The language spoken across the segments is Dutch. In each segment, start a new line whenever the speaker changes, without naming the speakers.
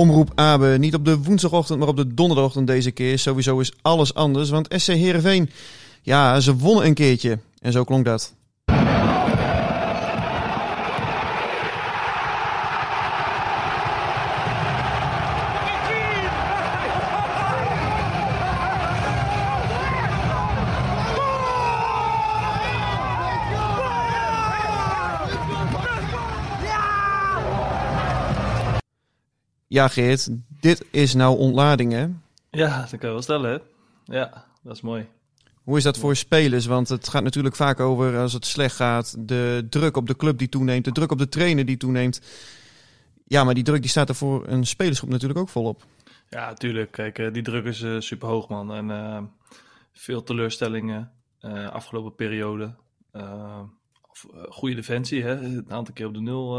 Omroep Abe, niet op de woensdagochtend, maar op de donderdagochtend deze keer. Sowieso is alles anders, want SC Heerenveen, ja, ze wonnen een keertje. En zo klonk dat. Ja, Geert, dit is nou ontlading, hè?
Ja, dat kan je wel stellen, hè? Ja, dat is mooi.
Hoe is dat voor spelers? Want het gaat natuurlijk vaak over als het slecht gaat, de druk op de club die toeneemt, de druk op de trainer die toeneemt. Ja, maar die druk die staat er voor een spelersgroep natuurlijk ook volop.
Ja, tuurlijk. Kijk, eh, die druk is eh, super hoog, man. En eh, veel teleurstellingen afgelopen periode. Of, goede defensie, hè? Een aantal keer op de nul,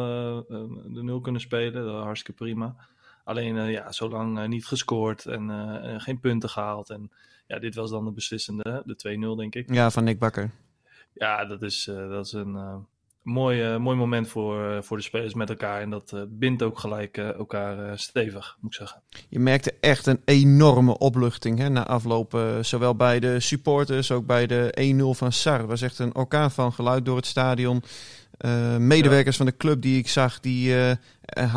de nul kunnen spelen. Dat hartstikke prima. Alleen, eh, ja, zolang eh, niet gescoord en eh, eh, geen punten gehaald. En ja, dit was dan de beslissende, de 2-0, denk ik.
Ja, van Nick Bakker.
Ja, dat is, dat is een mooi, mooi moment voor, voor de spelers met elkaar. En dat bindt ook gelijk elkaar stevig, moet ik zeggen.
Je merkte echt een enorme opluchting hè, na afloop. zowel bij de supporters, ook bij de 1-0 van Sar. Het was echt een orkaan van geluid door het stadion. Eh, medewerkers van de club die ik zag, die eh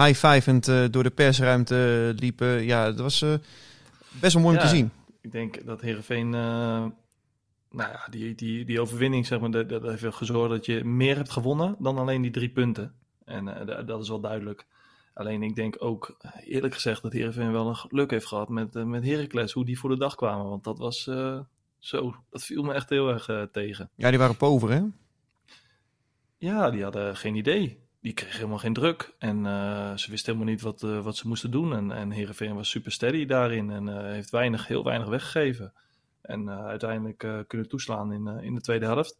high-fivend eh, door de persruimte liepen. Ja, dat was best wel mooi om te zien.
Ik denk dat Herenveen, nou ja, die, die, die overwinning, zeg maar, dat, dat heeft gezorgd dat je meer hebt gewonnen dan alleen die drie punten. En da- dat is wel duidelijk. Alleen ik denk ook, eerlijk gezegd, dat Herenveen wel een geluk heeft gehad met, met Heracles, hoe die voor de dag kwamen. Want dat was zo, dat viel me echt heel erg tegen.
Ja, die waren pover, hè?
Ja, die hadden geen idee. Die kregen helemaal geen druk. En eh, ze wisten helemaal niet wat, eh, wat ze moesten doen. En, en Heerenveen was super steady daarin. En eh, heeft weinig, heel weinig weggegeven. En uiteindelijk kunnen toeslaan in, in de tweede helft.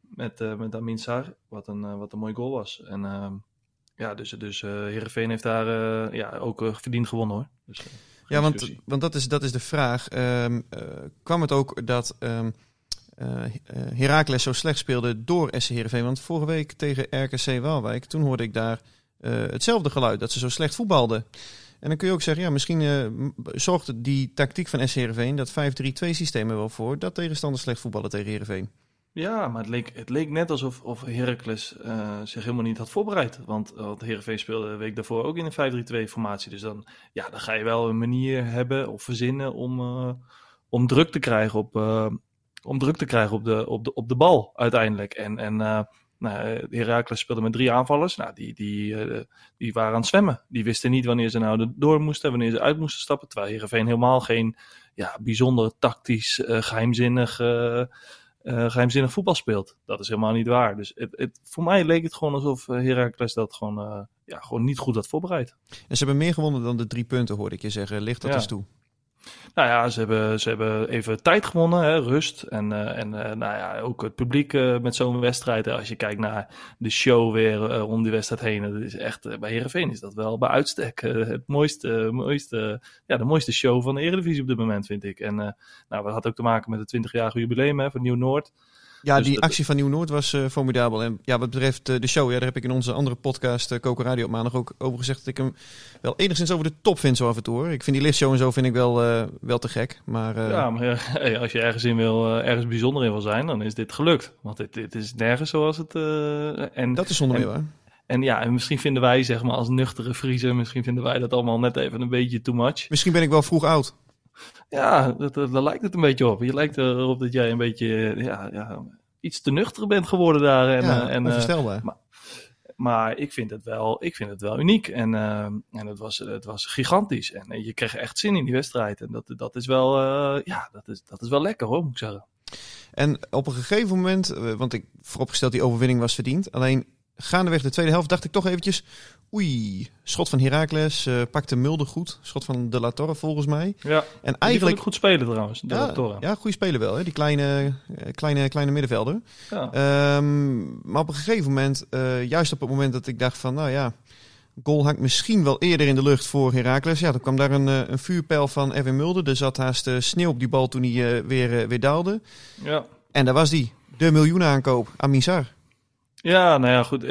Met, met Amin Sar, wat een, wat een mooi goal was. En ehm, ja, dus, dus Heerenveen heeft daar ja, ook verdiend gewonnen hoor. Dus,
Ja, want, want dat, is, dat is de vraag. Eh, kwam het ook dat ehm eh, eh, Heracles zo slecht speelde door SC Heerenveen? Want vorige week tegen RKC Waalwijk, toen hoorde ik daar eh, hetzelfde geluid, dat ze zo slecht voetbalden. En dan kun je ook zeggen, ja, misschien eh, zorgt die tactiek van SC Heerenveen, dat 5-3-2 systeem er wel voor, dat tegenstanders slecht voetballen tegen Heerenveen.
Ja, maar het leek, het leek net alsof of Heracles eh, zich helemaal niet had voorbereid. Want, uh, Heerenveen speelde de week daarvoor ook in een 5-3-2 formatie. Dus dan, ja, dan ga je wel een manier hebben of verzinnen om, eh, om druk te krijgen op, eh, om druk te krijgen op, de, op, de, op de bal uiteindelijk. En, en eh nou, Heracles speelde met drie aanvallers. Nou, die, die, eh, die waren aan het zwemmen. Die wisten niet wanneer ze nou door moesten, wanneer ze uit moesten stappen. Terwijl Heerenveen helemaal geen ja, bijzonder tactisch, eh, geheimzinnig... eh, eh, geheimzinnig voetbal speelt. Dat is helemaal niet waar. Dus het, het, voor mij leek het gewoon alsof eh, Heracles dat gewoon, eh, ja, gewoon niet goed had voorbereid.
En ze hebben meer gewonnen dan de drie punten, hoorde ik je zeggen. Ligt dat
Ja.
eens toe?
Nou ja, ze hebben, ze hebben even tijd gewonnen, hè, rust. En, eh, en eh, nou ja, ook het publiek eh, met zo'n wedstrijd. als je kijkt naar de show weer om die wedstrijd heen. Dat is echt, bij Herenveen is dat wel bij uitstek het mooiste, mooiste, ja, de mooiste show van de Eredivisie op dit moment, vind ik. En nou, dat had ook te maken met het 20-jarige jubileum hè, van Nieuw-Noord.
Ja,
Dus
die
dat-
actie van Nieuw-Noord was eh, formidabel. En ja, wat betreft eh, de show, ja, daar heb ik in onze andere podcast, uh, Koken Radio op maandag, ook over gezegd dat ik hem wel enigszins over de top vind zo af en toe. Hoor. Ik vind die lichtshow en zo vind ik wel, wel te gek. Maar,
Ja, maar als je ergens in wil, ergens bijzonder in wil zijn, dan is dit gelukt. Want dit, dit is nergens zoals het. en,
dat is zonder meer waar.
En ja, en misschien vinden wij, zeg maar, als nuchtere Friesen, misschien vinden wij dat allemaal net even een beetje too much.
Misschien ben ik wel vroeg oud.
Ja, dat, dat, daar lijkt het een beetje op. Je lijkt erop dat jij een beetje, eh, ja, ja iets te nuchter bent geworden daar. En,
ja,
eh, en,
onvoorstelbaar.
maar, maar ik vind het wel, ik vind het wel uniek. En, uh, en het, was, het was gigantisch. En je kreeg echt zin in die wedstrijd. En dat, dat is wel, ja, dat is, dat is wel lekker hoor, moet ik zeggen.
En op een gegeven moment, want ik vooropgesteld die overwinning was verdiend. Alleen gaandeweg de tweede helft dacht ik toch eventjes... Oei, schot van Heracles, uh, pakte Mulder goed. Schot van De La Torre volgens mij.
Ja,
en eigenlijk
goed spelen trouwens, De
ja,
La Torre.
Ja, goede speler wel, hè? die kleine, kleine, kleine middenvelder.
Ja.
Um, maar op een gegeven moment, uh, juist op het moment dat ik dacht van... nou ja, goal hangt misschien wel eerder in de lucht voor Heracles. Ja, dan kwam daar een, een vuurpijl van Erwin Mulder. Er zat haast sneeuw op die bal toen hij uh, weer, weer daalde.
Ja.
En daar was die, de miljoenenaankoop, Amisar.
Ja, nou ja, goed.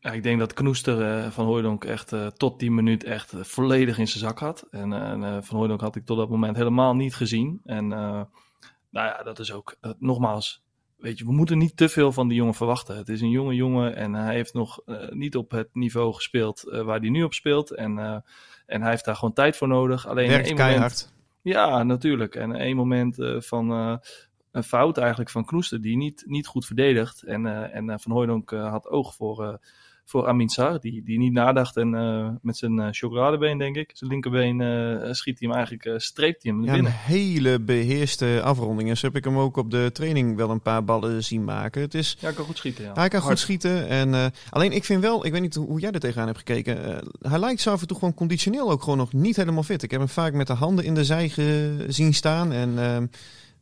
Ja, ik denk dat Knoester uh, van Hooijdonk echt uh, tot die minuut echt uh, volledig in zijn zak had. En van Hooijdonk had ik tot dat moment helemaal niet gezien. En nou ja, dat is ook, nogmaals, weet je, we moeten niet te veel van die jongen verwachten. Het is een jonge jongen en hij heeft nog niet op het niveau gespeeld waar hij nu op speelt. En, en hij heeft daar gewoon tijd voor nodig. Alleen
Werkt keihard.
Moment, ja, natuurlijk. En één moment van een fout eigenlijk van Knoester die niet, niet goed verdedigt. En, uh, en uh, Van Hooijdonk uh, had oog voor, voor Amin Sar, die, die niet nadacht. En met zijn chocoladebeen, denk ik, zijn linkerbeen, schiet hij hem eigenlijk, streept hij hem
ja,
binnen.
Een hele beheerste afronding. En zo heb ik hem ook op de training wel een paar ballen zien maken. Het is,
ja, hij kan goed schieten. Ja.
Hij kan
Hard.
goed schieten. En, alleen ik vind wel, ik weet niet hoe jij er tegenaan hebt gekeken. hij lijkt zo af en toe gewoon conditioneel ook gewoon nog niet helemaal fit. Ik heb hem vaak met de handen in de zij gezien staan. En ehm,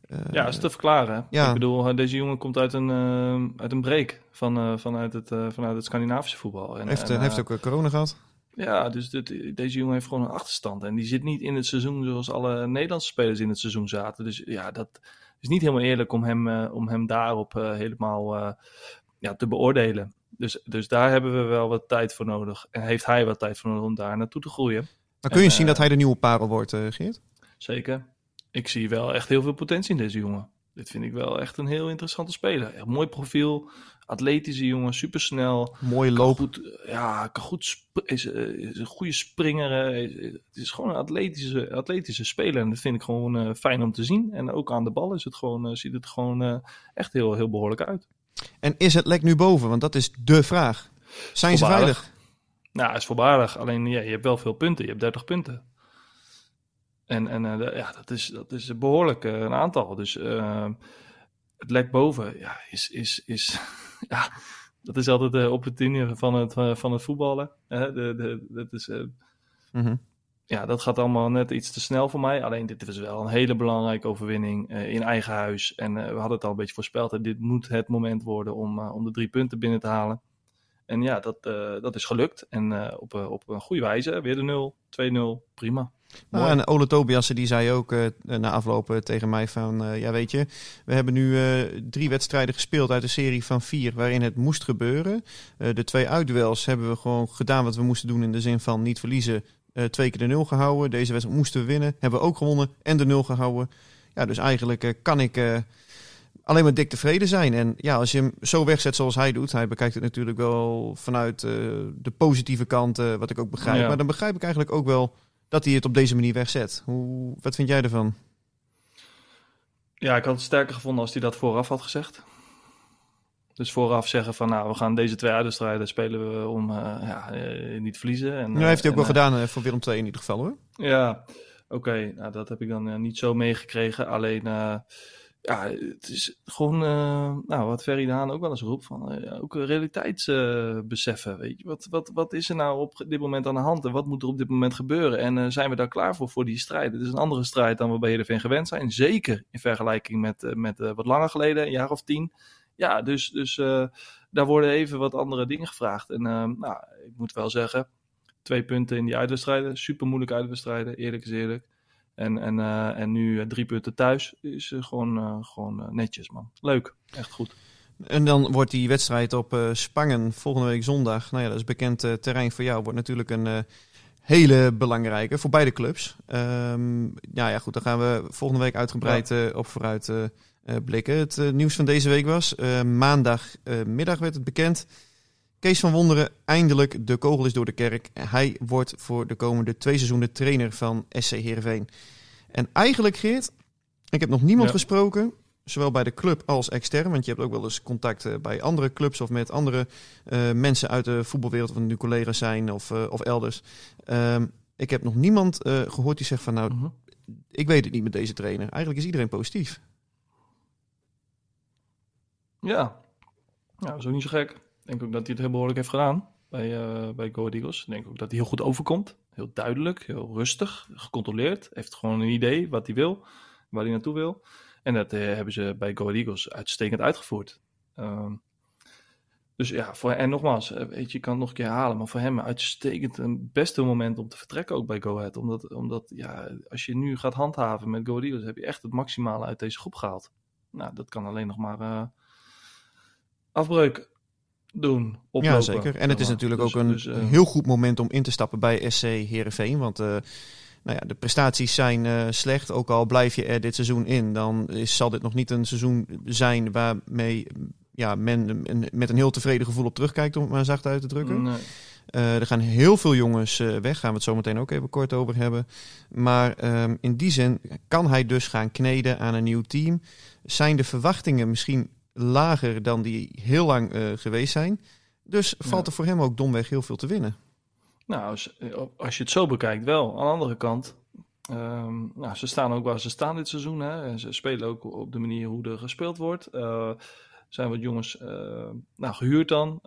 ja, dat is te verklaren.
Ja.
Ik bedoel, deze jongen komt uit een, uh, uit een break van, uh, vanuit, het, vanuit het Scandinavische voetbal. En,
heeft,
en,
heeft ook corona gehad?
Ja, dus dit, deze jongen heeft gewoon een achterstand. En die zit niet in het seizoen zoals alle Nederlandse spelers in het seizoen zaten. Dus ja, dat is niet helemaal eerlijk om hem, om hem daarop helemaal ja, te beoordelen. Dus, dus daar hebben we wel wat tijd voor nodig. En heeft hij wat tijd voor nodig om daar naartoe te groeien.
Maar kun je
en,
zien dat hij de nieuwe parel wordt, Geert?
Zeker ik zie wel echt heel veel potentie in deze jongen. Dit vind ik wel echt een heel interessante speler. Echt mooi profiel, atletische jongen, supersnel.
Mooie loop.
Goed, ja, kan goed is, is, een goede springer. Het is gewoon een atletische, atletische speler. En dat vind ik gewoon uh, fijn om te zien. En ook aan de bal is het gewoon, uh, ziet het gewoon uh, echt heel, heel behoorlijk uit.
En is het lek nu boven? Want dat is de vraag. Zijn ze veilig?
Nou, is voorbaardig. Alleen ja, je hebt wel veel punten. Je hebt 30 punten. En, en uh, ja, dat is, dat is behoorlijk uh, een aantal. Dus uh, het lek boven ja, is, is, is ja, dat is altijd de opportunie van het, van het voetballen. de, de, dat, is,
mm -hmm.
ja, dat gaat allemaal net iets te snel voor mij. Alleen dit was wel een hele belangrijke overwinning in eigen huis. En we hadden het al een beetje voorspeld. En dit moet het moment worden om, om de drie punten binnen te halen. En ja, dat, dat is gelukt. En op, op een goede wijze. Weer de 0, 2-0, prima.
Nou, en Ole Tobiasse die zei ook uh, na afloop tegen mij van... Uh, ja, weet je, we hebben nu uh, drie wedstrijden gespeeld uit een serie van vier... waarin het moest gebeuren. de twee uitduels hebben we gewoon gedaan wat we moesten doen... in de zin van niet verliezen, twee keer de nul gehouden. Deze wedstrijd moesten we winnen, hebben we ook gewonnen en de nul gehouden. Ja, dus eigenlijk kan ik alleen maar dik tevreden zijn. En ja, als je hem zo wegzet zoals hij doet... hij bekijkt het natuurlijk wel vanuit de positieve kant, wat ik ook begrijp.
Ja.
Maar dan begrijp ik eigenlijk ook wel dat hij het op deze manier wegzet. Hoe, wat vind jij ervan?
Ja, ik had het sterker gevonden als hij dat vooraf had gezegd. Dus vooraf zeggen van, nou, we gaan deze twee uitwedstrijden spelen we om uh, ja, uh, niet verliezen. En,
nou, heeft hij ook
en,
wel gedaan voor Willem II in ieder geval hoor.
Ja, oké. Okay. Nou, dat heb ik dan niet zo meegekregen. Alleen, ja, het is gewoon, nou, wat Ferry de Haan ook wel eens roept, van, ook realiteitsbeseffen. weet je, wat, wat, wat is er nou op dit moment aan de hand en wat moet er op dit moment gebeuren? En zijn we daar klaar voor, voor die strijd? Het is een andere strijd dan we bij Heerenveen gewend zijn. Zeker in vergelijking met, met wat langer geleden, een jaar of tien. Ja, dus, dus uh, daar worden even wat andere dingen gevraagd. En uh, nou, ik moet wel zeggen, twee punten in die uitwedstrijden. Super moeilijke uitwedstrijden, eerlijk is eerlijk. En, en, eh, en nu eh, drie punten thuis is eh, gewoon, gewoon netjes, man. Leuk, echt goed.
En dan wordt die wedstrijd op Spangen volgende week zondag. Nou ja, dat is bekend terrein voor jou. Wordt natuurlijk een hele belangrijke voor beide clubs. Ehm ja, ja, goed, daar gaan we volgende week uitgebreid op vooruit blikken. Het nieuws van deze week was, maandagmiddag werd het bekend. Kees van Wonderen, eindelijk de kogel is door de kerk. Hij wordt voor de komende twee seizoenen trainer van SC Heerenveen. En eigenlijk, Geert, ik heb nog niemand
Ja.
gesproken, zowel bij de club als extern. Want je hebt ook wel eens contact eh, bij andere clubs of met andere eh, mensen uit de voetbalwereld, of het nu collega's zijn of, eh, of elders. Ehm, ik heb nog niemand eh, gehoord die zegt van nou,
Mhm.
ik weet het niet met deze trainer. Eigenlijk is iedereen positief.
Ja. ja, dat is ook niet zo gek. Denk ook dat hij het heel behoorlijk heeft gedaan bij, eh bij Go Eagles. Ik denk ook dat hij heel goed overkomt. Heel duidelijk, heel rustig, gecontroleerd. Heeft gewoon een idee wat hij wil, waar hij naartoe wil. En dat eh, hebben ze bij Go Eagles uitstekend uitgevoerd. Ehm, dus ja, voor, en nogmaals, eh, weet je, je kan het nog een keer herhalen, maar voor hem uitstekend een beste moment om te vertrekken ook bij Go Ahead. Omdat, omdat ja, als je nu gaat handhaven met Go Eagles, heb je echt het maximale uit deze groep gehaald. Nou, dat kan alleen nog maar eh, afbreuk doen. Oplopen,
ja, zeker. En het is natuurlijk
Dus-
ook een
dus, eh,
heel goed moment om in te stappen bij SC Heerenveen. Want eh, nou ja, de prestaties zijn eh, slecht. Ook al blijf je er dit seizoen in, dan is, zal dit nog niet een seizoen zijn waarmee ja, men een- met een heel tevreden gevoel op terugkijkt, om het maar zacht uit te drukken.
nee.
Er gaan heel veel jongens eh, weg, gaan we het zo meteen ook even kort over hebben. Maar ehm, in die zin kan hij dus gaan kneden aan een nieuw team. Zijn de verwachtingen misschien lager dan die heel lang eh, geweest zijn? Dus valt er voor hem ook domweg heel veel te winnen.
Nou, als, als je het zo bekijkt wel. Aan de andere kant, ehm, nou, ze staan ook waar ze staan dit seizoen. Hè. En ze spelen ook op de manier hoe er gespeeld wordt. Eh, zijn wat jongens eh, nou, gehuurd dan.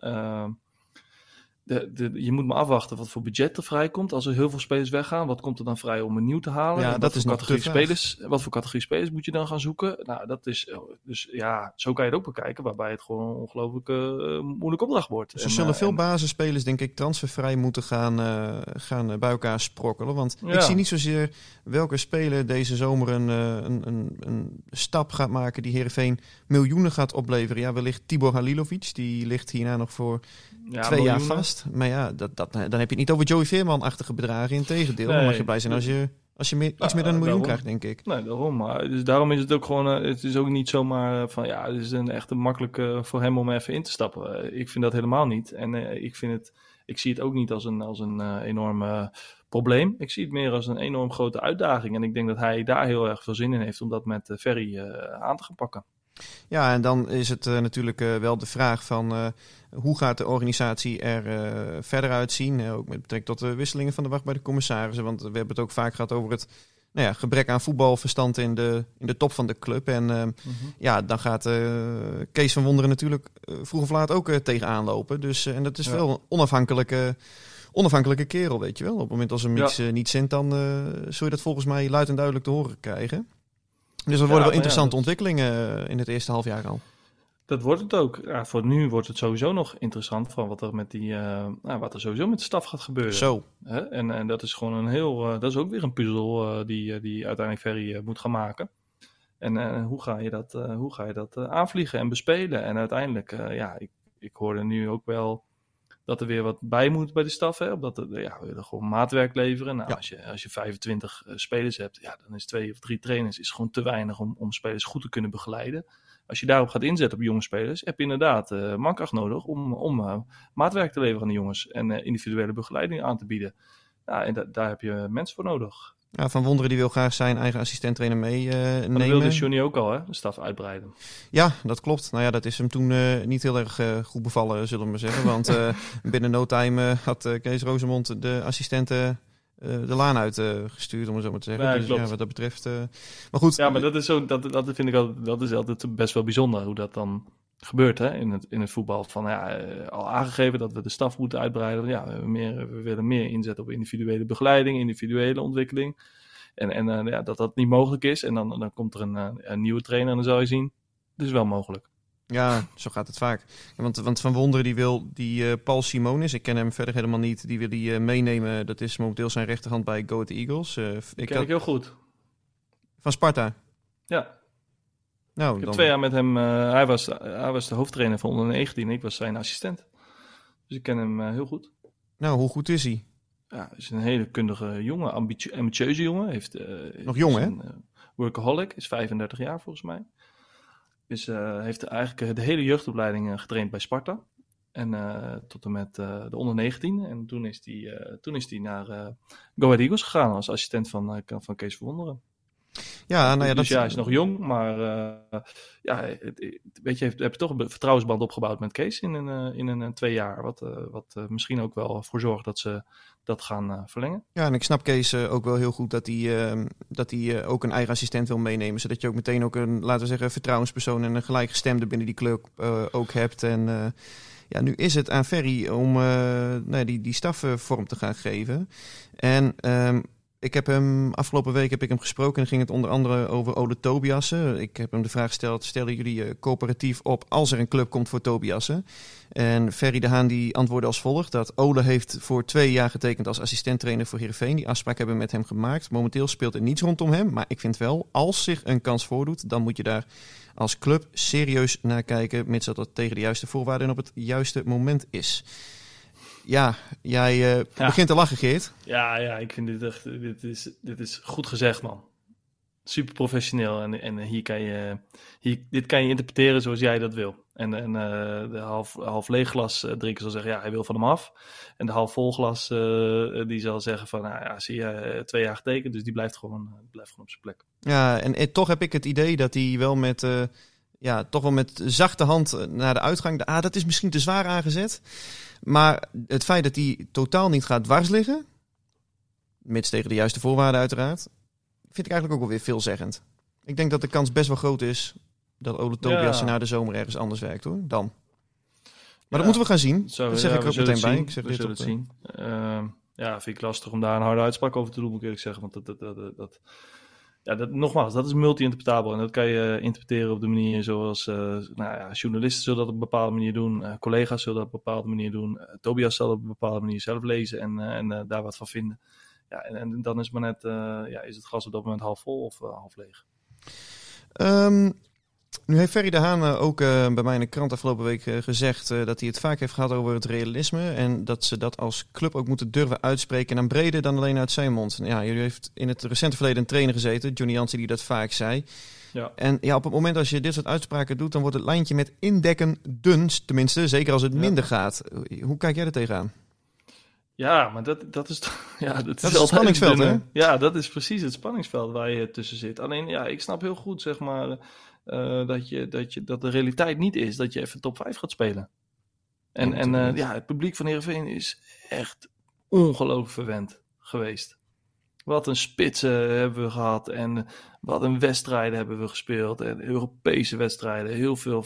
Eh, de, de, je moet maar afwachten wat voor budget er vrijkomt. Als er heel veel spelers weggaan, wat komt er dan vrij om een nieuw te halen?
Ja,
En
dat
wat
is
categorie spelers. Wat voor categorie spelers moet je dan gaan zoeken? Nou, dat is dus ja, zo kan je het ook bekijken, waarbij het gewoon een ongelooflijk eh, moeilijke opdracht wordt.
Ze
En,
zullen
eh,
veel
en-
basisspelers, denk ik, transfervrij moeten gaan, eh, gaan eh, bij elkaar sprokkelen. Want ik zie niet zozeer welke speler deze zomer een, eh, een, een, een stap gaat maken die Heerenveen miljoenen gaat opleveren. Ja, wellicht Tibor Halilovic, die ligt hierna nog voor
ja,
twee jaar vast. Maar ja, dat, dat, dan heb je het niet over Joey Veerman-achtige bedragen. Integendeel, dan
Nee.
mag je blij zijn als je, als je meer, iets
Ja,
meer dan een miljoen
daarom.
krijgt, denk ik.
Nee, daarom. Maar dus daarom is het ook gewoon. eh, het is ook niet zomaar eh, van ja, het is een echt een makkelijke voor hem om even in te stappen. Eh, ik vind dat helemaal niet. En eh, ik vind het. Ik zie het ook niet als een, als een eh, enorm eh, probleem. Ik zie het meer als een enorm grote uitdaging. En ik denk dat hij daar heel erg veel zin in heeft om dat met eh, Ferry eh, aan te gaan pakken.
Ja, en dan is het eh, natuurlijk eh, wel de vraag van eh, hoe gaat de organisatie er verder uitzien? Ook met betrekking tot de wisselingen van de wacht bij de commissarissen. Want we hebben het ook vaak gehad over het nou ja, gebrek aan voetbalverstand in de, in de top van de club. En eh, ja, dan gaat Kees van Wonderen natuurlijk vroeg of laat ook tegenaan lopen. Dus, en dat is
Ja.
wel een onafhankelijke, onafhankelijke kerel, weet je wel. Op het moment als hem
Ja.
iets eh, niet zint, dan zul je dat volgens mij luid en duidelijk te horen krijgen. Dus dat
Ja,
worden wel interessante
dat-
ontwikkelingen eh, in het eerste half jaar al.
Dat wordt het ook. Ja, voor nu wordt het sowieso nog interessant van wat er met die, eh, nou, wat er sowieso met de staf gaat gebeuren.
Zo.
Hè? En, en dat is gewoon een heel, eh, dat is ook weer een puzzel die, die uiteindelijk Ferry moet gaan maken. En hoe ga je dat, hoe ga je dat aanvliegen en bespelen? En uiteindelijk, ja, ik, ik hoorde nu ook wel dat er weer wat bij moet bij de staf. Hè? Omdat er, ja, we willen gewoon maatwerk leveren. Nou,
Ja.
als, je, als je 25 eh, spelers hebt, ja, dan is twee of drie trainers is gewoon te weinig om, om spelers goed te kunnen begeleiden. Als je daarop gaat inzetten op jonge spelers, heb je inderdaad eh mankracht nodig om, om eh, maatwerk te leveren aan de jongens en individuele begeleiding aan te bieden. Ja, en da- daar heb je mensen voor nodig.
Ja, van Wonderen die wil graag zijn eigen assistent-trainer
Maar dat
meenemen.
wilde Johnny ook al, hè? De staf uitbreiden.
ja, dat klopt. Nou ja, dat is hem toen eh, niet heel erg eh, goed bevallen, zullen we maar zeggen. Want eh, binnen no time had Kees Rosemond de assistenten de laan uit eh, gestuurd, om het zo maar te zeggen.
Ja,
dus
klopt.
ja, wat dat betreft... maar goed,
Ja, maar dat is, zo, dat, dat vind ik altijd, dat is altijd best wel bijzonder hoe dat dan gebeurt hè? In, het, in het voetbal. Van, ja, eh, al aangegeven dat we de staf moeten uitbreiden. Ja, meer, we willen meer inzetten op individuele begeleiding, individuele ontwikkeling. En, en eh, ja, dat dat niet mogelijk is. En dan, dan komt er een, eh, een nieuwe trainer en dan zal je zien, het is wel mogelijk.
Ja, zo gaat het vaak. Want, want Van Wonderen die wil die Paul Simonis, ik ken hem verder helemaal niet, die wil die meenemen. Dat is momenteel zijn rechterhand bij Go Ahead Eagles.
Ik
ik
ken
had,
ik heel goed.
Van Sparta.
Ja,
Nou,
ik heb
dan...
twee jaar met hem. eh, hij, was, hij was de hoofdtrainer van onder 19. Ik was zijn assistent. Dus ik ken hem eh, heel goed.
nou, hoe goed is hij?
Ja, is een hele kundige jongen, ambitie- ambitieuze jongen. Heeft, eh,
Nog jong, hè?
workaholic, is 35 jaar volgens mij. Is, heeft eigenlijk de hele jeugdopleiding getraind bij Sparta. En tot en met de onder 19. En toen is hij toen is naar Go Ahead Eagles gegaan als assistent van, van Kees Verwonderen.
Ja, nou ja,
dus
dat
ja, hij is nog jong, maar eh, ja, weet je, heeft, heb je toch een vertrouwensband opgebouwd met Kees in een, eh, in een eh, twee jaar. Wat, wat misschien ook wel voor zorgt dat ze dat gaan verlengen.
Ja, en ik snap Kees ook wel heel goed dat hij, eh, dat hij ook een eigen assistent wil meenemen. Zodat je ook meteen ook een, laten we zeggen, vertrouwenspersoon en een gelijkgestemde binnen die club ook hebt. En ja, nu is het aan Ferry om eh, nee, die, die staf vorm te gaan geven. En ehm, ik heb hem, afgelopen week heb ik hem gesproken en ging het onder andere over Ole Tobiassen. Ik heb hem de vraag gesteld, stellen jullie coöperatief op als er een club komt voor Tobiassen? En Ferry de Haan die antwoordde als volgt dat Ole heeft voor twee jaar getekend als assistenttrainer voor Heerenveen. Die afspraak hebben we met hem gemaakt. Momenteel speelt er niets rondom hem, maar ik vind wel, als zich een kans voordoet, dan moet je daar als club serieus naar kijken, mits dat dat tegen de juiste voorwaarden en op het juiste moment is. Ja, jij eh,
Ja.
begint te lachen, Geert.
Ja, ja, ik vind dit echt, dit is, dit is goed gezegd, man. Super professioneel. En, en hier kan je, hier, dit kan je interpreteren zoals jij dat wil. En, en eh, de half, half leeg glas eh, drinker zal zeggen, ja, hij wil van hem af. En de half vol glas, die zal zeggen van, nou ja, zie je, twee jaar getekend, dus die blijft gewoon, blijft gewoon op zijn plek.
Ja, en, eh, toch heb ik het idee dat hij wel met, ja, toch wel met zachte hand naar de uitgang. Ah, dat is misschien te zwaar aangezet. Maar het feit dat hij totaal niet gaat dwars liggen, mits tegen de juiste voorwaarden uiteraard, vind ik eigenlijk ook wel weer veelzeggend. Ik denk dat de kans best wel groot is dat Ole Tobias
Ja.
na de zomer ergens anders werkt hoor, dan. Maar
Ja.
dat moeten we gaan zien.
Zo,
dat zeg
ja,
ik ook
zullen
meteen bij. Ik zeg
we
dit op,
het
eh,
zien. Ehm, ja, vind ik lastig om daar een harde uitspraak over te doen, moet ik eerlijk zeggen. Want dat, dat, dat, dat- ja, dat, nogmaals, dat is multi-interpretabel. En dat kan je eh, interpreteren op de manier zoals eh, nou ja, journalisten zullen dat op een bepaalde manier doen. eh, collega's zullen dat op een bepaalde manier doen. Tobias zal dat op een bepaalde manier zelf lezen en, en daar wat van vinden. Ja, en, en dan is maar net, ja, is het glas op dat moment half vol of half leeg.
Ehm, nu heeft Ferry de Haan eh, ook eh, bij mij in de krant afgelopen week eh, gezegd dat hij het vaak heeft gehad over het realisme. En dat ze dat als club ook moeten durven uitspreken en dan breder dan alleen uit zijn mond. Ja, jullie heeft in het recente verleden een trainer gezeten, Johnny Jansen, die dat vaak zei.
Ja.
En ja, op het moment als je dit soort uitspraken doet, dan wordt het lijntje met indekken dun, tenminste, zeker als het
Ja.
minder gaat. Hoe kijk jij er tegenaan?
Ja, maar dat, dat is toch. Ja, dat,
het
altijd
spanningsveld, hè?
Ja, dat is precies het spanningsveld waar je tussen zit. Alleen, ja, ik snap heel goed, zeg maar, eh, dat, je, dat, je, dat de realiteit niet is dat je even top 5 gaat spelen. En, en eh, ja, het publiek van Heerenveen is echt ongelooflijk verwend geweest. Wat een spitsen hebben we gehad en wat een wedstrijden hebben we gespeeld. En Europese wedstrijden, heel veel,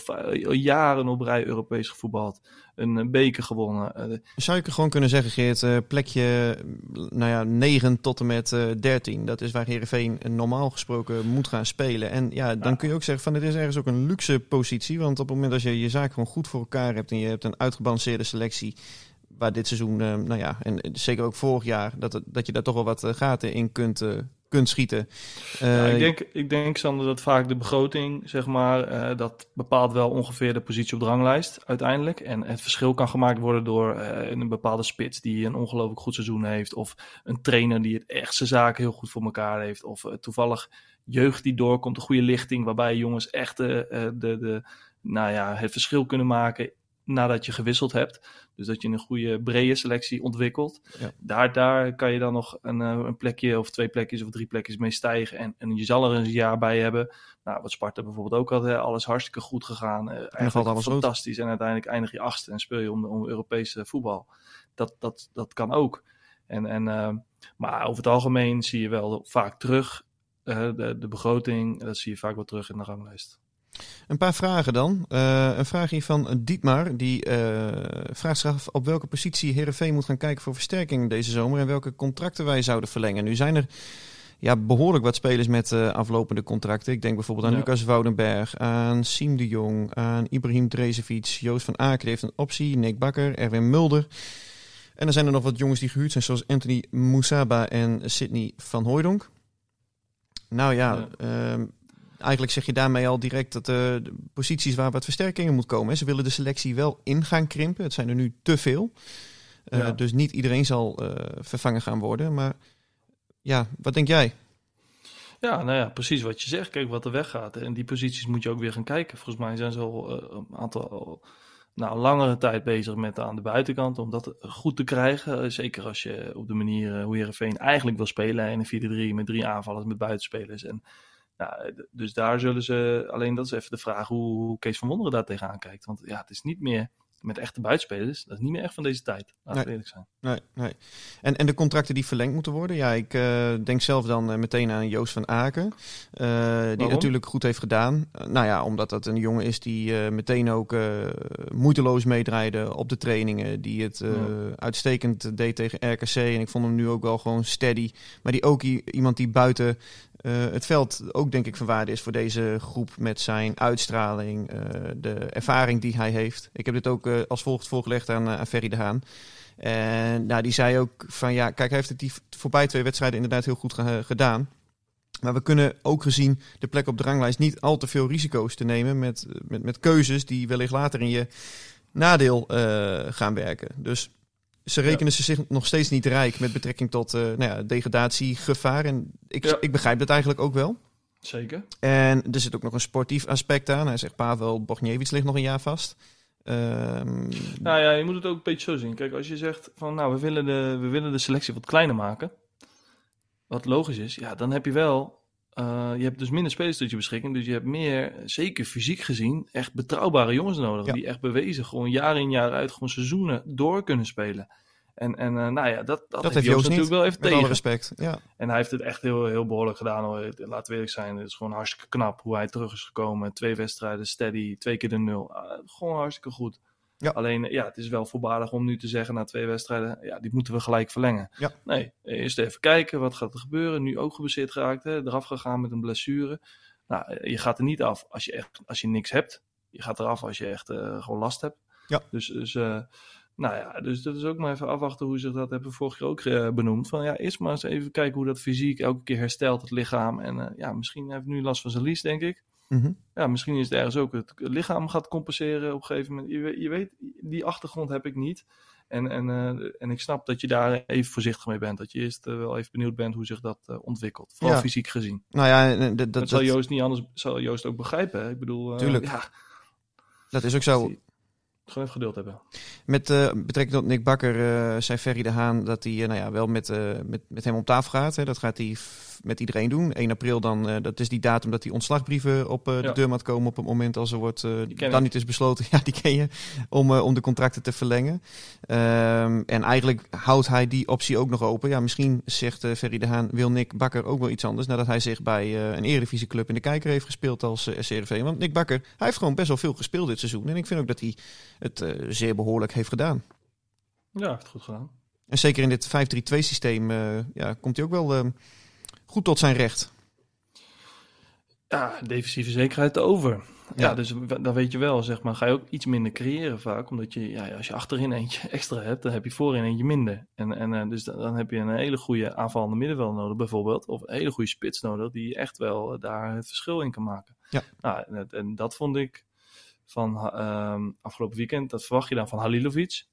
jaren op rij Europees gevoetbald. Een eh, beker gewonnen. Eh,
Zou ik gewoon kunnen zeggen, Geert, eh, plekje nou ja, 9 tot en met eh 13. Dat is waar Heerenveen normaal gesproken moet gaan spelen. En ja, dan kun je ook zeggen van dit is ergens ook een luxe positie. Want op het moment dat je je zaak gewoon goed voor elkaar hebt en je hebt een uitgebalanceerde selectie. Waar dit seizoen, eh, nou ja, en zeker ook vorig jaar, dat, dat je daar toch wel wat eh, gaten in kunt, eh, kunt schieten.
Ja, ik, denk, ik denk, Sander, dat vaak de begroting, zeg maar, dat bepaalt wel ongeveer de positie op de ranglijst uiteindelijk. En het verschil kan gemaakt worden door een bepaalde spits die een ongelooflijk goed seizoen heeft. Of een trainer die het echt zijn zaken heel goed voor elkaar heeft. Of toevallig jeugd die doorkomt, een goede lichting, waarbij jongens echt de, de, nou ja, het verschil kunnen maken nadat je gewisseld hebt. Dus dat je een goede brede selectie ontwikkelt.
Ja.
Daar, daar kan je dan nog een, eh, een plekje of twee plekjes of drie plekjes mee stijgen. En, en je zal er een jaar bij hebben. Nou, wat Sparta bijvoorbeeld ook had, hè, alles hartstikke goed gegaan. Eigenlijk
valt alles rood.
fantastisch. En uiteindelijk eindig je achtste en speel je om, om Europese voetbal. Dat, dat, dat kan ook. En, en, eh, maar over het algemeen zie je wel vaak terug de, de begroting. Dat zie je vaak wel terug in de ranglijst.
Een paar vragen dan. Eh, een vraag hier van Dietmar. Die eh, vraagt zich af op welke positie Heerenveen moet gaan kijken voor versterking deze zomer. En welke contracten wij zouden verlengen. Nu zijn er ja, behoorlijk wat spelers met eh, aflopende contracten. Ik denk bijvoorbeeld aan
Ja.
Lucas Woudenberg, aan Siem de Jong, aan Ibrahim Drezevic, Joost van Aken heeft een optie, Nick Bakker, Erwin Mulder. En er zijn er nog wat jongens die gehuurd zijn, zoals Anthony Moussaba en Sidney van Hooijdonk. Nou ja,
Ja.
ehm, eigenlijk zeg je daarmee al direct dat eh, de posities waar wat versterkingen moet komen. hè. Ze willen de selectie wel in gaan krimpen. Het zijn er nu te veel. Eh,
Ja.
Dus niet iedereen zal eh, vervangen gaan worden. Maar ja, wat denk jij?
Ja, nou ja, precies wat je zegt. Kijk wat er weggaat. En die posities moet je ook weer gaan kijken. Volgens mij zijn ze al een aantal, al, nou, langere tijd bezig met aan de buitenkant om dat goed te krijgen. Zeker als je op de manier hoe Heerenveen eigenlijk wil spelen in een 4-3 met drie aanvallers met buitenspelers. En, ja, d- dus daar zullen ze, alleen dat is even de vraag hoe, hoe Kees van Wonderen daar tegenaan kijkt. Want ja, het is niet meer met echte buitenspelers. Dat is niet meer echt van deze tijd. Laten we
Nee.
eerlijk zijn.
Nee, nee. En, en de contracten die verlengd moeten worden. Ja, ik eh, denk zelf dan eh, meteen aan Joost van Aken. eh, die
Waarom?
natuurlijk goed heeft gedaan. Eh, nou ja, omdat dat een jongen is die eh, meteen ook eh, moeiteloos meedraaide op de trainingen. Die het eh,
Ja.
uitstekend deed tegen RKC. En ik vond hem nu ook wel gewoon steady. Maar die ook iemand die buiten eh, het veld ook denk ik van waarde is voor deze groep. Met zijn uitstraling, eh, de ervaring die hij heeft. Ik heb dit ook eh, als volgt voorgelegd aan, eh, aan Ferry de Haan. En nou, die zei ook van ja, kijk, hij heeft het die voorbij twee wedstrijden inderdaad heel goed ge- gedaan. Maar we kunnen ook gezien de plek op de ranglijst niet al te veel risico's te nemen met, met, met keuzes die wellicht later in je nadeel eh, gaan werken. Dus ze rekenen ze zich nog steeds niet rijk met betrekking tot eh nou ja, degradatiegevaar. En ik, ik begrijp dat eigenlijk ook wel.
Zeker.
En er zit ook nog een sportief aspect aan. Hij zegt Pavel Bogniewicz ligt nog een jaar vast. Ehm,
Nou ja, je moet het ook een beetje zo zien. Kijk, als je zegt van nou, we willen de, we willen de selectie wat kleiner maken. Wat logisch is, ja, dan heb je wel. Eh, je hebt dus minder spelers tot je beschikking. Dus je hebt meer, zeker fysiek gezien, echt betrouwbare jongens nodig.
Ja.
Die echt bewezen, gewoon jaar in jaar uit, gewoon seizoenen door kunnen spelen. En, en eh, nou ja, dat, dat,
dat
heeft Joost natuurlijk wel even
alle
tegen.
respect. Ja.
En hij heeft het echt heel, heel behoorlijk gedaan. Hoor. Laten we eerlijk zijn, het is gewoon hartstikke knap hoe hij terug is gekomen. Twee wedstrijden, steady, twee keer de nul. Ah, gewoon hartstikke goed.
Ja.
Alleen, ja, het is wel voorbarig om nu te zeggen na twee wedstrijden, ja, die moeten we gelijk verlengen.
Ja.
Nee, eerst even kijken, wat gaat er gebeuren? Nu ook geblesseerd geraakt, hè? eraf gegaan met een blessure. Nou, je gaat er niet af als je, echt, als je niks hebt. Je gaat eraf als je echt eh, gewoon last hebt.
Ja.
Dus, dus eh, nou ja, dus dat is ook maar even afwachten hoe zich dat hebben we vorig jaar ook eh, benoemd. Van ja, eerst maar eens even kijken hoe dat fysiek elke keer herstelt, het lichaam. En eh, ja, misschien heeft hij nu last van zijn lies, denk ik.
Mhm.
Ja, misschien is het ergens ook het lichaam gaat compenseren op een gegeven moment. Je, weet- je weet, die achtergrond heb ik niet. En, en, eh, en ik snap dat je daar even voorzichtig mee bent. Dat je eerst eh, wel even benieuwd bent hoe zich dat eh, ontwikkelt. Vooral
Ja.
fysiek gezien.
Nou ja, dat,
Dat, zal Joost niet anders, zal Joost ook begrijpen. Hè? Ik bedoel,
Tuurlijk.
ja,
dat is ook zo.
Gewoon even geduld hebben.
Met eh, betrekking tot Nick Bakker eh, zei Ferry de Haan dat hij eh, nou ja, wel met, met, met hem om tafel gaat. Hè. Dat gaat hij met iedereen doen. 1 april dan, dat is die datum dat die ontslagbrieven op de
Ja.
deur moet komen op het moment als er wordt, dan
ik.
niet is besloten, ja die ken je, om, om de contracten te verlengen. Ehm, en eigenlijk houdt hij die optie ook nog open. Ja, misschien zegt Ferry de Haan, wil Nick Bakker ook wel iets anders nadat hij zich bij een eredivisieclub in de kijker heeft gespeeld als uh, SCRV. Want Nick Bakker, hij heeft gewoon best wel veel gespeeld dit seizoen. En ik vind ook dat hij het eh, zeer behoorlijk heeft gedaan.
Ja, heeft het goed gedaan.
En zeker in dit 5-3-2 systeem eh, ja, komt hij ook wel eh, goed tot zijn recht.
Ja, defensieve zekerheid over. Ja,
Ja.
dus dan weet je wel, zeg maar, ga je ook iets minder creëren vaak. Omdat je, ja, als je achterin eentje extra hebt, dan heb je voorin eentje minder. En, en dus dan, heb je een hele goede aanvallende middenveld nodig, bijvoorbeeld. Of een hele goede spits nodig, die echt wel daar het verschil in kan maken.
Ja.
Nou, en dat vond ik van ehm, afgelopen weekend, dat verwacht je dan van Halilovic.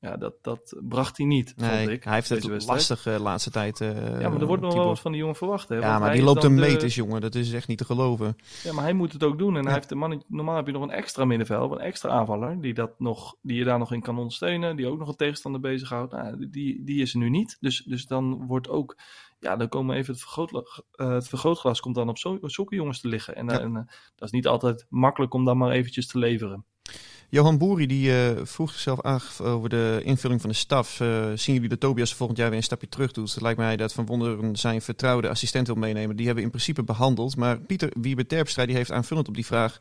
Ja, dat, dat bracht hij niet,
Nee,
vond ik.
hij heeft het
wedstrijd.
lastig de laatste tijd. eh,
Ja, maar er wordt nog wel wat van die jongen verwacht. Hè?
Ja,
Want
maar die loopt een
de-
meters, jongen. Dat is echt niet te geloven.
ja, maar hij moet het ook doen. En
Ja.
hij heeft de man, normaal heb je nog een extra middenveld, een extra aanvaller, die, dat nog, die je daar nog in kan ondersteunen, die ook nog een tegenstander bezighoudt. Nou, die, die is er nu niet. Dus, dus dan wordt ook, ja, dan komen even het, vergrootglas, eh, het vergrootglas komt dan op zo, zulke jongens te liggen. En,
Ja.
en, eh, dat is niet altijd makkelijk om dan maar eventjes te leveren.
Johan Boeri die eh, vroeg zichzelf af over de invulling van de staf. Eh, zien jullie dat Tobias volgend jaar weer een stapje terug doet? Het lijkt mij dat Van Wonderen zijn vertrouwde assistent wil meenemen. Die hebben in principe behandeld. Maar Pieter Wiebe Terpstra die heeft aanvullend op die vraag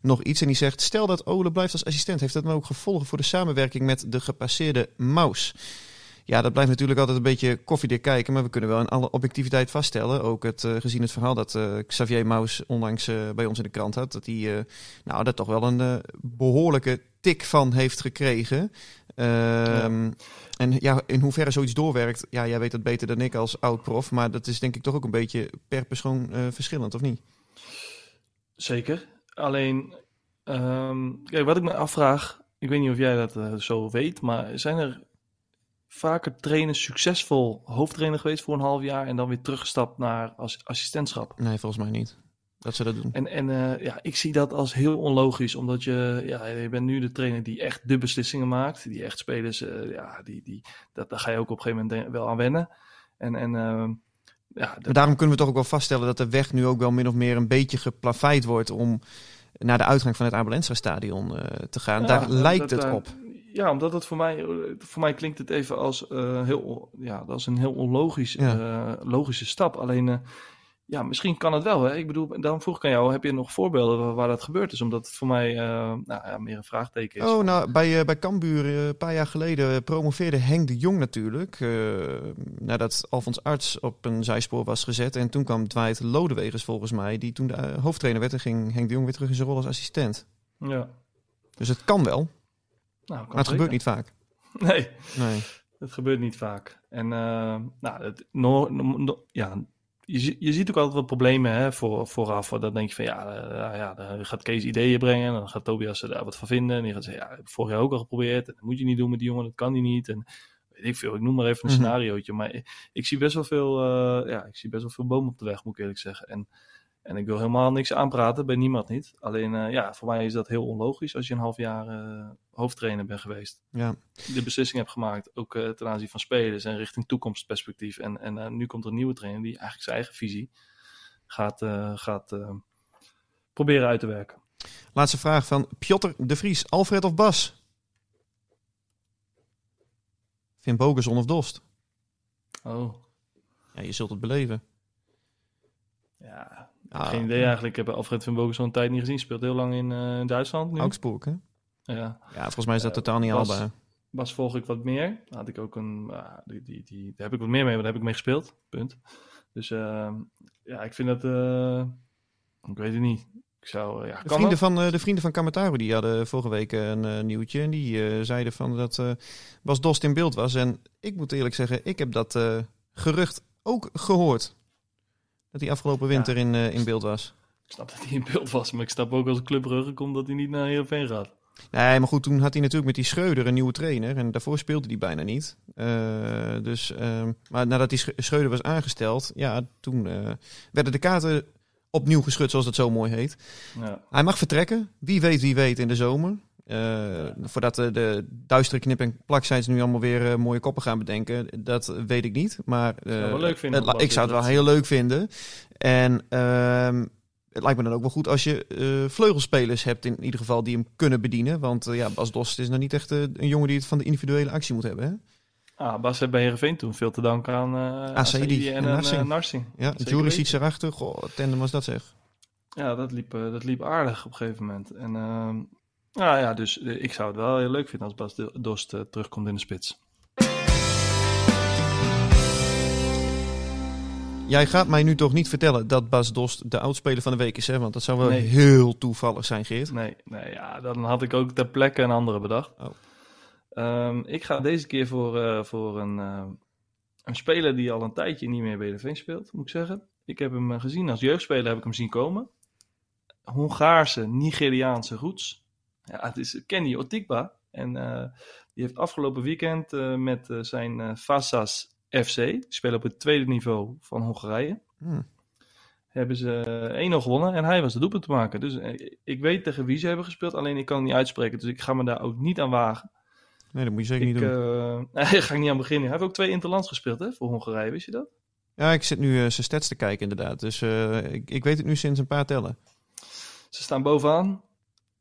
nog iets. En die zegt, stel dat Ole blijft als assistent. Heeft dat dan ook gevolgen voor de samenwerking met de gepasseerde Maus? Ja, dat blijft natuurlijk altijd een beetje koffiedik kijken. Maar we kunnen wel in alle objectiviteit vaststellen. Ook het, eh, gezien het verhaal dat eh, Xavier Maus onlangs eh, bij ons in de krant had. Dat hij nou, daar toch wel een eh, behoorlijke tik van heeft gekregen. Ehm, En ja, in hoeverre zoiets doorwerkt, ja, jij weet dat beter dan ik als oud-prof. Maar dat is denk ik toch ook een beetje per persoon verschillend, of niet?
Zeker. Alleen, ehm, kijk, wat ik me afvraag, ik weet niet of jij dat zo weet, maar zijn er vaker trainers succesvol hoofdtrainer geweest voor een half jaar en dan weer teruggestapt naar als assistentschap?
Nee, volgens mij niet. Dat ze dat doen.
En, en eh, ja, ik zie dat als heel onlogisch, omdat je, ja, je bent nu de trainer die echt de beslissingen maakt, die echt spelers, eh, ja, die, die, dat, daar ga je ook op een gegeven moment wel aan wennen. En, en ehm, ja, dat-
Maar daarom kunnen we toch ook wel vaststellen dat de weg nu ook wel min of meer een beetje geplaveid wordt om naar de uitgang van het Abelensra stadion eh, te gaan.
Ja,
Daar lijkt
dat,
het op.
Ja, omdat het voor mij, voor mij klinkt het even als, eh, heel, ja, dat is een heel onlogisch,
Ja.
eh, logische stap. Alleen, eh, ja, misschien kan het wel. Hè? Ik bedoel, daarom vroeg ik aan jou, heb je nog voorbeelden waar, waar dat gebeurd is? Omdat het voor mij nou, ja, meer een vraagteken is.
Oh, nou, bij, bij Cambuur een paar jaar geleden promoveerde Henk de Jong natuurlijk. nadat Alfons Arts op een zijspoor was gezet. En toen kwam Dwight Lodewegers volgens mij, die toen de hoofdtrainer werd. En ging Henk de Jong weer terug in zijn rol als assistent.
Ja.
Dus het kan wel,
Nou,
maar het gebeurt niet vaak.
Nee.
Nee.
Het gebeurt niet vaak. En eh, nou, het, no, no- no- ja, je, je ziet ook altijd wat problemen hè, voor, vooraf. Dan denk je van ja, eh, ja, dan gaat Kees ideeën brengen. Dan gaat Tobias er daar wat van vinden. En die gaat zeggen, ja, heb ik vorig jaar ook al geprobeerd. En dat moet je niet doen met die jongen, dat kan die niet. En weet ik veel, ik noem maar even een
Mhm.
scenariootje. Maar ik, ik zie best wel veel, eh, ja, ik zie best wel veel bomen op de weg, moet ik eerlijk zeggen. En, en ik wil helemaal niks aanpraten, bij niemand niet. Alleen eh, ja, voor mij is dat heel onlogisch als je een half jaar eh, hoofdtrainer bent geweest
Ja.
de beslissing heb gemaakt, ook eh, ten aanzien van spelers en richting toekomstperspectief. En, en nu komt er een nieuwe trainer die eigenlijk zijn eigen visie gaat, gaat proberen uit te werken.
Laatste vraag van Piotr de Vries. Alfred of Bas? Vin Bogerson of Dost?
Oh,
Ja, je zult het beleven.
ja.
Ah,
Geen idee eigenlijk. Ik heb Alfred van Bogen zo'n tijd niet gezien. Speelt heel lang in eh, Duitsland nu.
Augsburg, hè?
Ja.
Ja, volgens mij is dat
Eh,
totaal niet
Bas-
haalbaar.
Bas volg ik wat meer. Daar had ik ook een. ah, die, die, die, daar heb ik wat meer mee, want daar heb ik mee gespeeld. Punt. Dus eh, ja, ik vind dat. eh, ik weet het niet. Ik zou. ja,
De vrienden, van, eh, de vrienden van Kamataru die hadden vorige week een nieuwtje. En die eh, zeiden van dat eh, Bas Dost in beeld was. En ik moet eerlijk zeggen, ik heb dat eh, gerucht ook gehoord. Dat hij afgelopen winter in, eh, in beeld was.
Ik snap dat hij in beeld was, maar ik snap ook als Club Brugge komt dat hij niet naar Heerenveen gaat.
Nee, maar goed, toen had hij natuurlijk met die Schreuder een nieuwe trainer. En daarvoor speelde hij bijna niet. Eh, dus, ehm, maar nadat die Sch- Schreuder was aangesteld, ja, toen eh, werden de kaarten opnieuw geschud, zoals dat zo mooi heet.
Ja.
Hij mag vertrekken. Wie weet, wie weet in de zomer. Eh, Voordat de, de duistere knip- en plakzites nu allemaal weer eh, mooie koppen gaan bedenken, dat weet ik niet. Maar eh,
Zou wel leuk vinden
het-
als Bas
ik zou het wel heel leuk vinden. En ehm, het lijkt me dan ook wel goed als je vleugelspelers hebt, in ieder geval, die hem kunnen bedienen. Want ja, Bas Dost is nou niet echt een jongen die het van de individuele actie moet hebben. Hè?
Ah, Bas heeft bij Heerenveen toen veel te danken aan uh,
Saidi en
en,
Narsing. Ja, ziet erachter. Goh, tandem was dat zeg.
Ja, dat liep, dat liep aardig op een gegeven moment. En ehm, nou ja, dus eh, ik zou het wel heel leuk vinden als Bas Dost eh, terugkomt in de spits.
Jij gaat mij nu toch niet vertellen dat Bas Dost de oudspeler van de week is, hè? Want dat zou wel
Nee.
heel toevallig zijn, Geert.
Nee, nee ja, dan had ik ook ter plekke een andere bedacht.
Oh.
Ehm, ik ga deze keer voor, eh, voor een, een speler die al een tijdje niet meer bij de Veen speelt, moet ik zeggen. Ik heb hem gezien als jeugdspeler, heb ik hem zien komen. Hongaarse, Nigeriaanse roots. Ja, het is Kenny Otikba. En eh, die heeft afgelopen weekend eh, met eh, zijn Fassas FC, die spelen op het tweede niveau van Hongarije,
Hmm.
hebben ze eh, 1-0 gewonnen en hij was de doelpunt te maken. Dus ik weet tegen wie ze hebben gespeeld, alleen ik kan het niet uitspreken. Dus ik ga me daar ook niet aan wagen.
Nee, dat moet je zeker
Ik,
niet doen.
daar ga ik niet aan beginnen. Hij heeft ook twee interlands gespeeld hè, voor Hongarije, wist je dat?
Ja, ik zit nu zijn stats te kijken inderdaad. Dus ik, ik weet het nu sinds een paar tellen.
Ze staan bovenaan.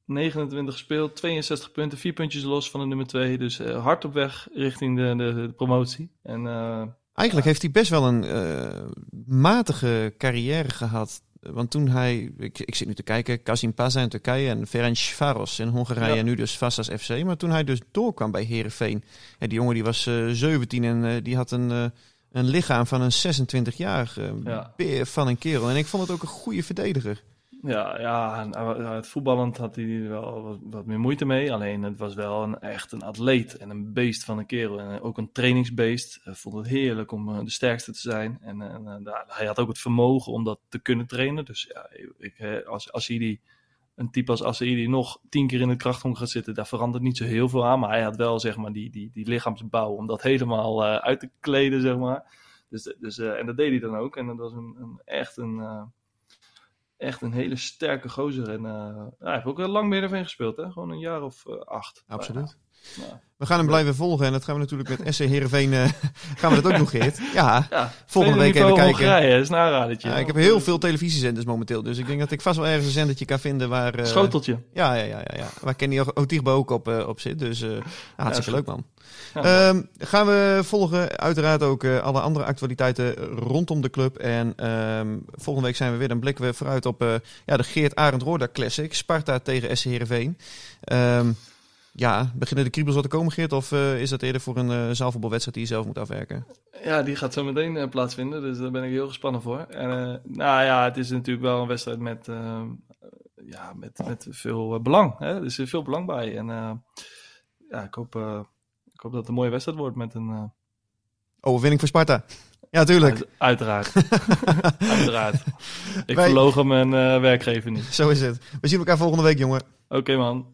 29 gespeeld, 62 punten, 4 puntjes los van de nummer 2. Dus eh, hard op weg richting de, de, de promotie. En eh,
Eigenlijk heeft hij best wel een eh, matige carrière gehad. Want toen hij, ik, ik zit nu te kijken, Kazim Paza in Turkije en Ferencvaros in Hongarije
Ja.
en nu dus Vassas FC. Maar toen hij dus doorkwam bij Herenveen, ja, die jongen die was eh 17 en die had een, een lichaam van een 26-jarige
Ja.
beer van een kerel. En ik vond het ook een goede verdediger.
Ja, ja, het voetballend had hij wel wat, wat, meer moeite mee. Alleen het was wel een, echt een atleet en een beest van een kerel. En ook een trainingsbeest. Hij vond het heerlijk om eh, de sterkste te zijn. En, en hij had ook het vermogen om dat te kunnen trainen. Dus ja, ik, als, als hij die, een type als Assaidi nog tien keer in het krachthong gaat zitten, daar verandert niet zo heel veel aan. Maar hij had wel zeg maar, die, die, die lichaamsbouw om dat helemaal uit te kleden. Zeg maar. dus, dus, en dat deed hij dan ook. En dat was een, een echt een echt een hele sterke gozer. En uh, hij heeft ook heel lang meer ervan gespeeld, hè? Gewoon een jaar of uh, acht.
Absoluut. Ja. We gaan hem blijven volgen en dat gaan we natuurlijk met SC Heerenveen, uh, gaan we dat ook nog, Geert? Ja, ja volgende week even kijken.
Hongarije, is een
Ja, ik heb heel veel televisiezenders momenteel, dus ik denk dat ik vast wel ergens een zendertje kan vinden waar... Uh,
Schoteltje.
Ja, ja, ja, ja, ja. waar Kenny Otigbo ook op, uh, op zit, dus uh, hartstikke leuk man. Um, gaan we volgen uiteraard ook alle andere actualiteiten rondom de club. En um, volgende week zijn we weer, dan blikken we vooruit op ja, de Geert Arend Roorda Classic. Sparta tegen SC Heerenveen. Um, ja, beginnen de kriebels wat te komen, Geert? Of uh, is dat eerder voor een uh, zaalvoetbalwedstrijd die je zelf moet afwerken?
Ja, die gaat zo meteen uh, plaatsvinden, dus daar ben ik heel gespannen voor. En, nou ja, het is natuurlijk wel een wedstrijd met, ja, met, met veel belang. Hè? Er is veel belang bij. En ja, ik hoop, ik hoop dat het een mooie wedstrijd wordt met een...
Overwinning voor Sparta. Ja, tuurlijk. Uit,
uiteraard. uiteraard. Ik Wij... verloog mijn werkgever niet.
Zo is het. We zien elkaar volgende week, jongen.
Oké, man.